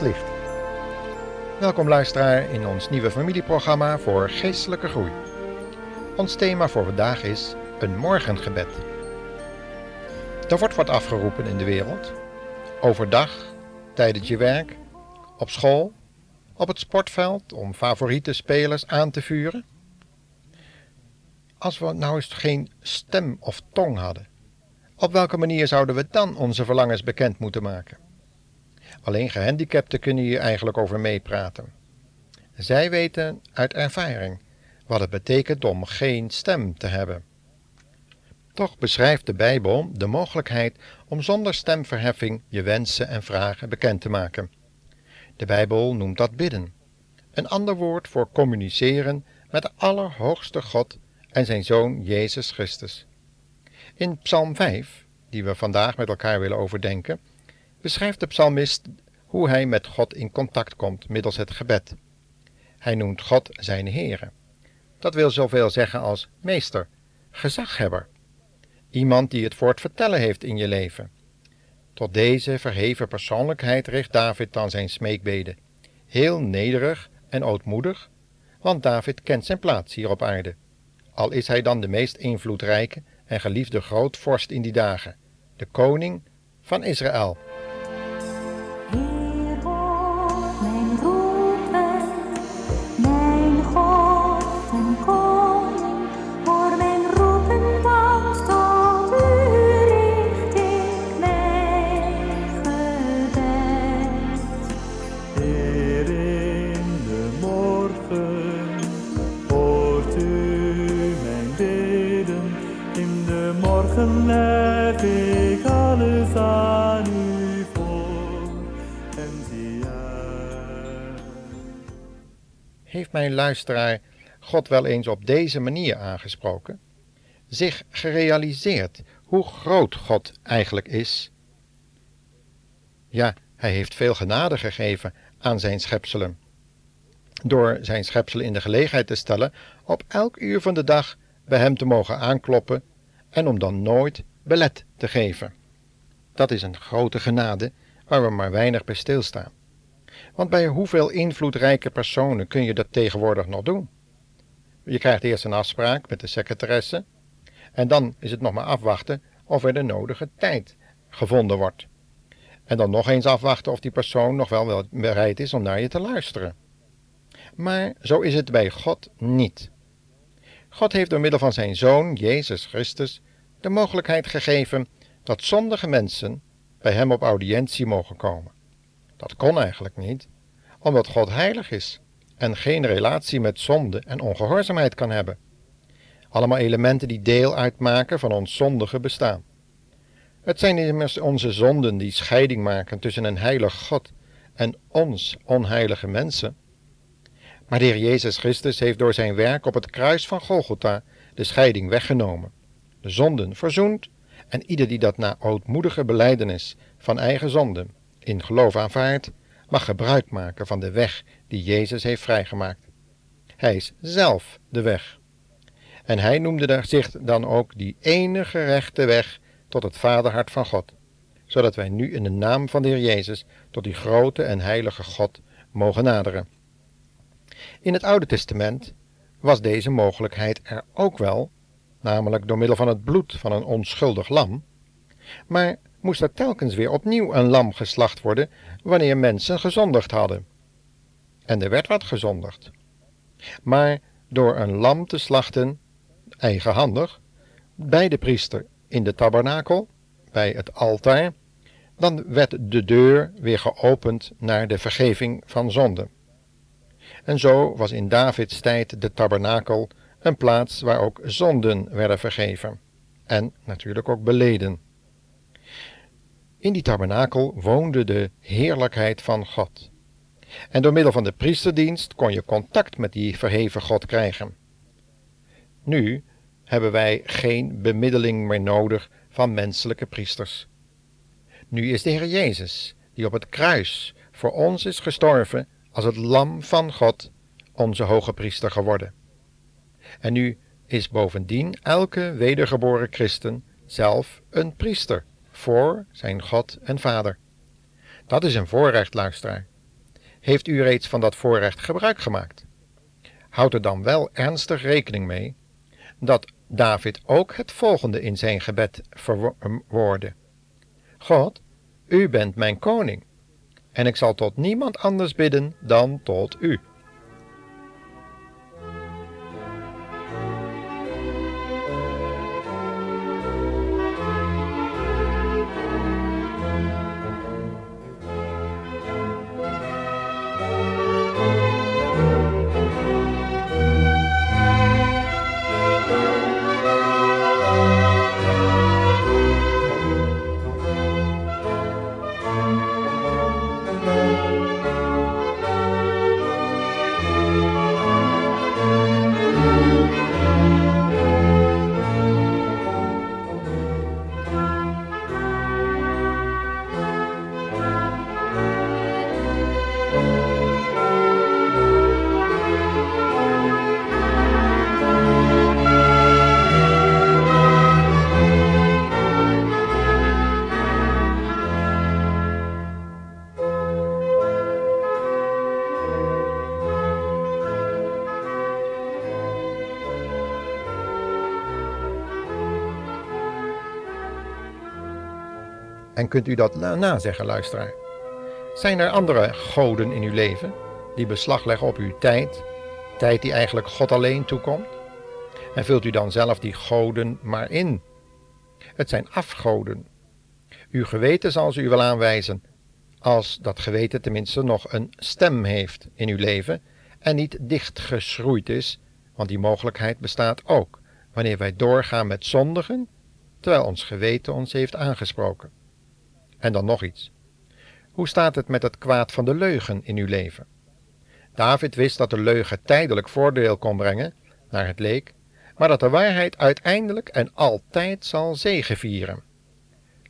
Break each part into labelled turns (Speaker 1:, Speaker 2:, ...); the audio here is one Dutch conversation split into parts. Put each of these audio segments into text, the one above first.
Speaker 1: licht. Welkom luisteraar in ons nieuwe familieprogramma voor geestelijke groei. Ons thema voor vandaag is een morgengebed. Er wordt wat afgeroepen in de wereld. Overdag, tijdens je werk, op school, op het sportveld om favoriete spelers aan te vuren. Als we nou eens geen stem of tong hadden, op welke manier zouden we dan onze verlangens bekend moeten maken? Alleen gehandicapten kunnen hier eigenlijk over meepraten. Zij weten uit ervaring wat het betekent om geen stem te hebben. Toch beschrijft de Bijbel de mogelijkheid om zonder stemverheffing je wensen en vragen bekend te maken. De Bijbel noemt dat bidden, een ander woord voor communiceren met de Allerhoogste God en zijn Zoon Jezus Christus. In Psalm 5, die we vandaag met elkaar willen overdenken, beschrijft de psalmist hoe hij met God in contact komt middels het gebed. Hij noemt God zijn Heere. Dat wil zoveel zeggen als meester, gezaghebber, iemand die het voor het vertellen heeft in je leven. Tot deze verheven persoonlijkheid richt David dan zijn smeekbeden, heel nederig en ootmoedig, want David kent zijn plaats hier op aarde, al is hij dan de meest invloedrijke en geliefde grootvorst in die dagen, de koning van Israël. Heeft mijn luisteraar God wel eens op deze manier aangesproken? Zich gerealiseerd hoe groot God eigenlijk is? Ja, hij heeft veel genade gegeven aan zijn schepselen. Door zijn schepselen in de gelegenheid te stellen op elk uur van de dag bij hem te mogen aankloppen en om dan nooit belet te geven. Dat is een grote genade waar we maar weinig bij stilstaan. Want bij hoeveel invloedrijke personen kun je dat tegenwoordig nog doen? Je krijgt eerst een afspraak met de secretaresse en dan is het nog maar afwachten of er de nodige tijd gevonden wordt. En dan nog eens afwachten of die persoon nog wel bereid is om naar je te luisteren. Maar zo is het bij God niet. God heeft door middel van zijn Zoon, Jezus Christus, de mogelijkheid gegeven dat zondige mensen bij hem op audiëntie mogen komen. Dat kon eigenlijk niet, omdat God heilig is en geen relatie met zonde en ongehoorzaamheid kan hebben. Allemaal elementen die deel uitmaken van ons zondige bestaan. Het zijn immers onze zonden die scheiding maken tussen een heilig God en ons onheilige mensen. Maar de Heer Jezus Christus heeft door zijn werk op het kruis van Golgotha de scheiding weggenomen, de zonden verzoend en ieder die dat na ootmoedige beleidenis van eigen zonden in geloof aanvaardt, mag gebruik maken van de weg die Jezus heeft vrijgemaakt. Hij is zelf de weg. En hij noemde zich dan ook die enige rechte weg tot het vaderhart van God, zodat wij nu in de naam van de Heer Jezus tot die grote en heilige God mogen naderen. In het Oude Testament was deze mogelijkheid er ook wel, namelijk door middel van het bloed van een onschuldig lam, maar moest er telkens weer opnieuw een lam geslacht worden wanneer mensen gezondigd hadden. En er werd wat gezondigd. Maar door een lam te slachten, eigenhandig, bij de priester in de tabernakel, bij het altaar, dan werd de deur weer geopend naar de vergeving van zonden. En zo was in Davids tijd de tabernakel een plaats waar ook zonden werden vergeven en natuurlijk ook beleden. In die tabernakel woonde de heerlijkheid van God. En door middel van de priesterdienst kon je contact met die verheven God krijgen. Nu hebben wij geen bemiddeling meer nodig van menselijke priesters. Nu is de Heer Jezus, die op het kruis voor ons is gestorven als het lam van God, onze hoge priester geworden. En nu is bovendien elke wedergeboren christen zelf een priester voor zijn God en Vader. Dat is een voorrecht, luisteraar. Heeft u reeds van dat voorrecht gebruik gemaakt? Houd er dan wel ernstig rekening mee dat David ook het volgende in zijn gebed verwoordde. God, u bent mijn koning, en ik zal tot niemand anders bidden dan tot u. En kunt u dat nazeggen, luisteraar? Zijn er andere goden in uw leven die beslag leggen op uw tijd, tijd die eigenlijk God alleen toekomt? En vult u dan zelf die goden maar in? Het zijn afgoden. Uw geweten zal ze u wel aanwijzen, als dat geweten tenminste nog een stem heeft in uw leven en niet dichtgeschroeid is, want die mogelijkheid bestaat ook wanneer wij doorgaan met zondigen, terwijl ons geweten ons heeft aangesproken. En dan nog iets. Hoe staat het met het kwaad van de leugen in uw leven? David wist dat de leugen tijdelijk voordeel kon brengen, naar het leek, maar dat de waarheid uiteindelijk en altijd zal zegevieren.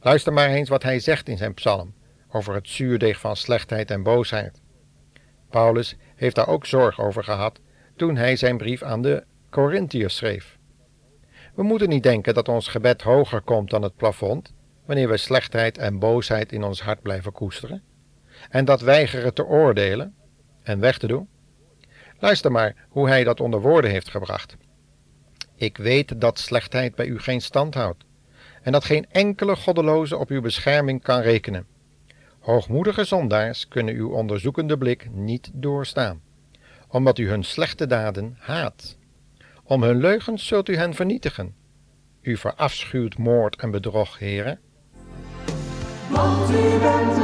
Speaker 1: Luister maar eens wat hij zegt in zijn psalm over het zuurdeeg van slechtheid en boosheid. Paulus heeft daar ook zorg over gehad toen hij zijn brief aan de Corinthiërs schreef. We moeten niet denken dat ons gebed hoger komt dan het plafond, wanneer we slechtheid en boosheid in ons hart blijven koesteren en dat weigeren te oordelen en weg te doen? Luister maar hoe hij dat onder woorden heeft gebracht. Ik weet dat slechtheid bij u geen stand houdt en dat geen enkele goddeloze op uw bescherming kan rekenen. Hoogmoedige zondaars kunnen uw onderzoekende blik niet doorstaan, omdat u hun slechte daden haat. Om hun leugens zult u hen vernietigen. U verafschuwt moord en bedrog, heren, want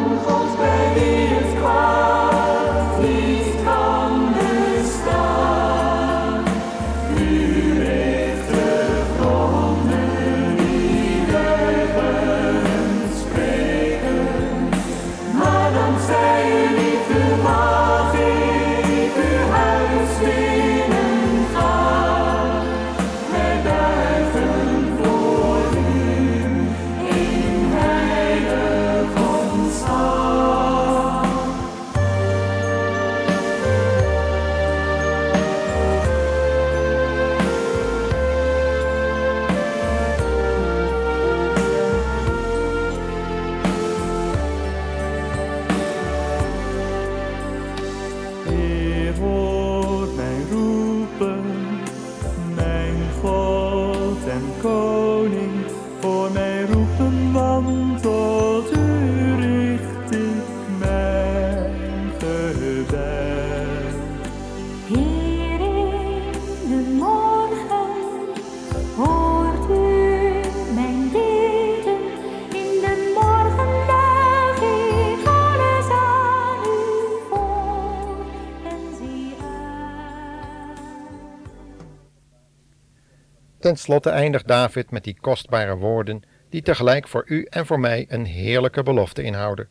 Speaker 1: Ten slotte eindigt David met die kostbare woorden die tegelijk voor u en voor mij een heerlijke belofte inhouden,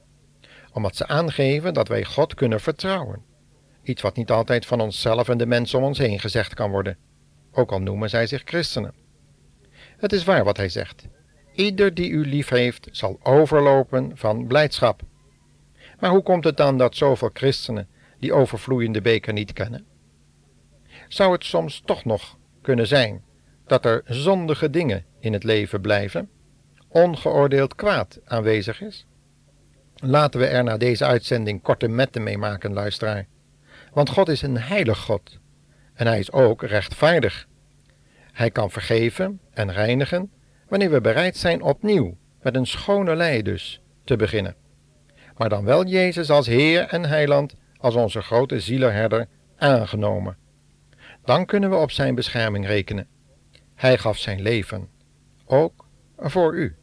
Speaker 1: omdat ze aangeven dat wij God kunnen vertrouwen. Iets wat niet altijd van onszelf en de mensen om ons heen gezegd kan worden, ook al noemen zij zich christenen. Het is waar wat hij zegt. Ieder die u lief heeft, zal overlopen van blijdschap. Maar hoe komt het dan dat zoveel christenen die overvloeiende beker niet kennen? Zou het soms toch nog kunnen zijn dat er zondige dingen in het leven blijven, ongeoordeeld kwaad aanwezig is? Laten we er na deze uitzending korte metten mee maken, luisteraar. Want God is een heilig God. En hij is ook rechtvaardig. Hij kan vergeven en reinigen wanneer we bereid zijn opnieuw, met een schone lei dus, te beginnen. Maar dan wel Jezus als Heer en Heiland, als onze grote zielerherder, aangenomen. Dan kunnen we op zijn bescherming rekenen. Hij gaf zijn leven, ook voor u.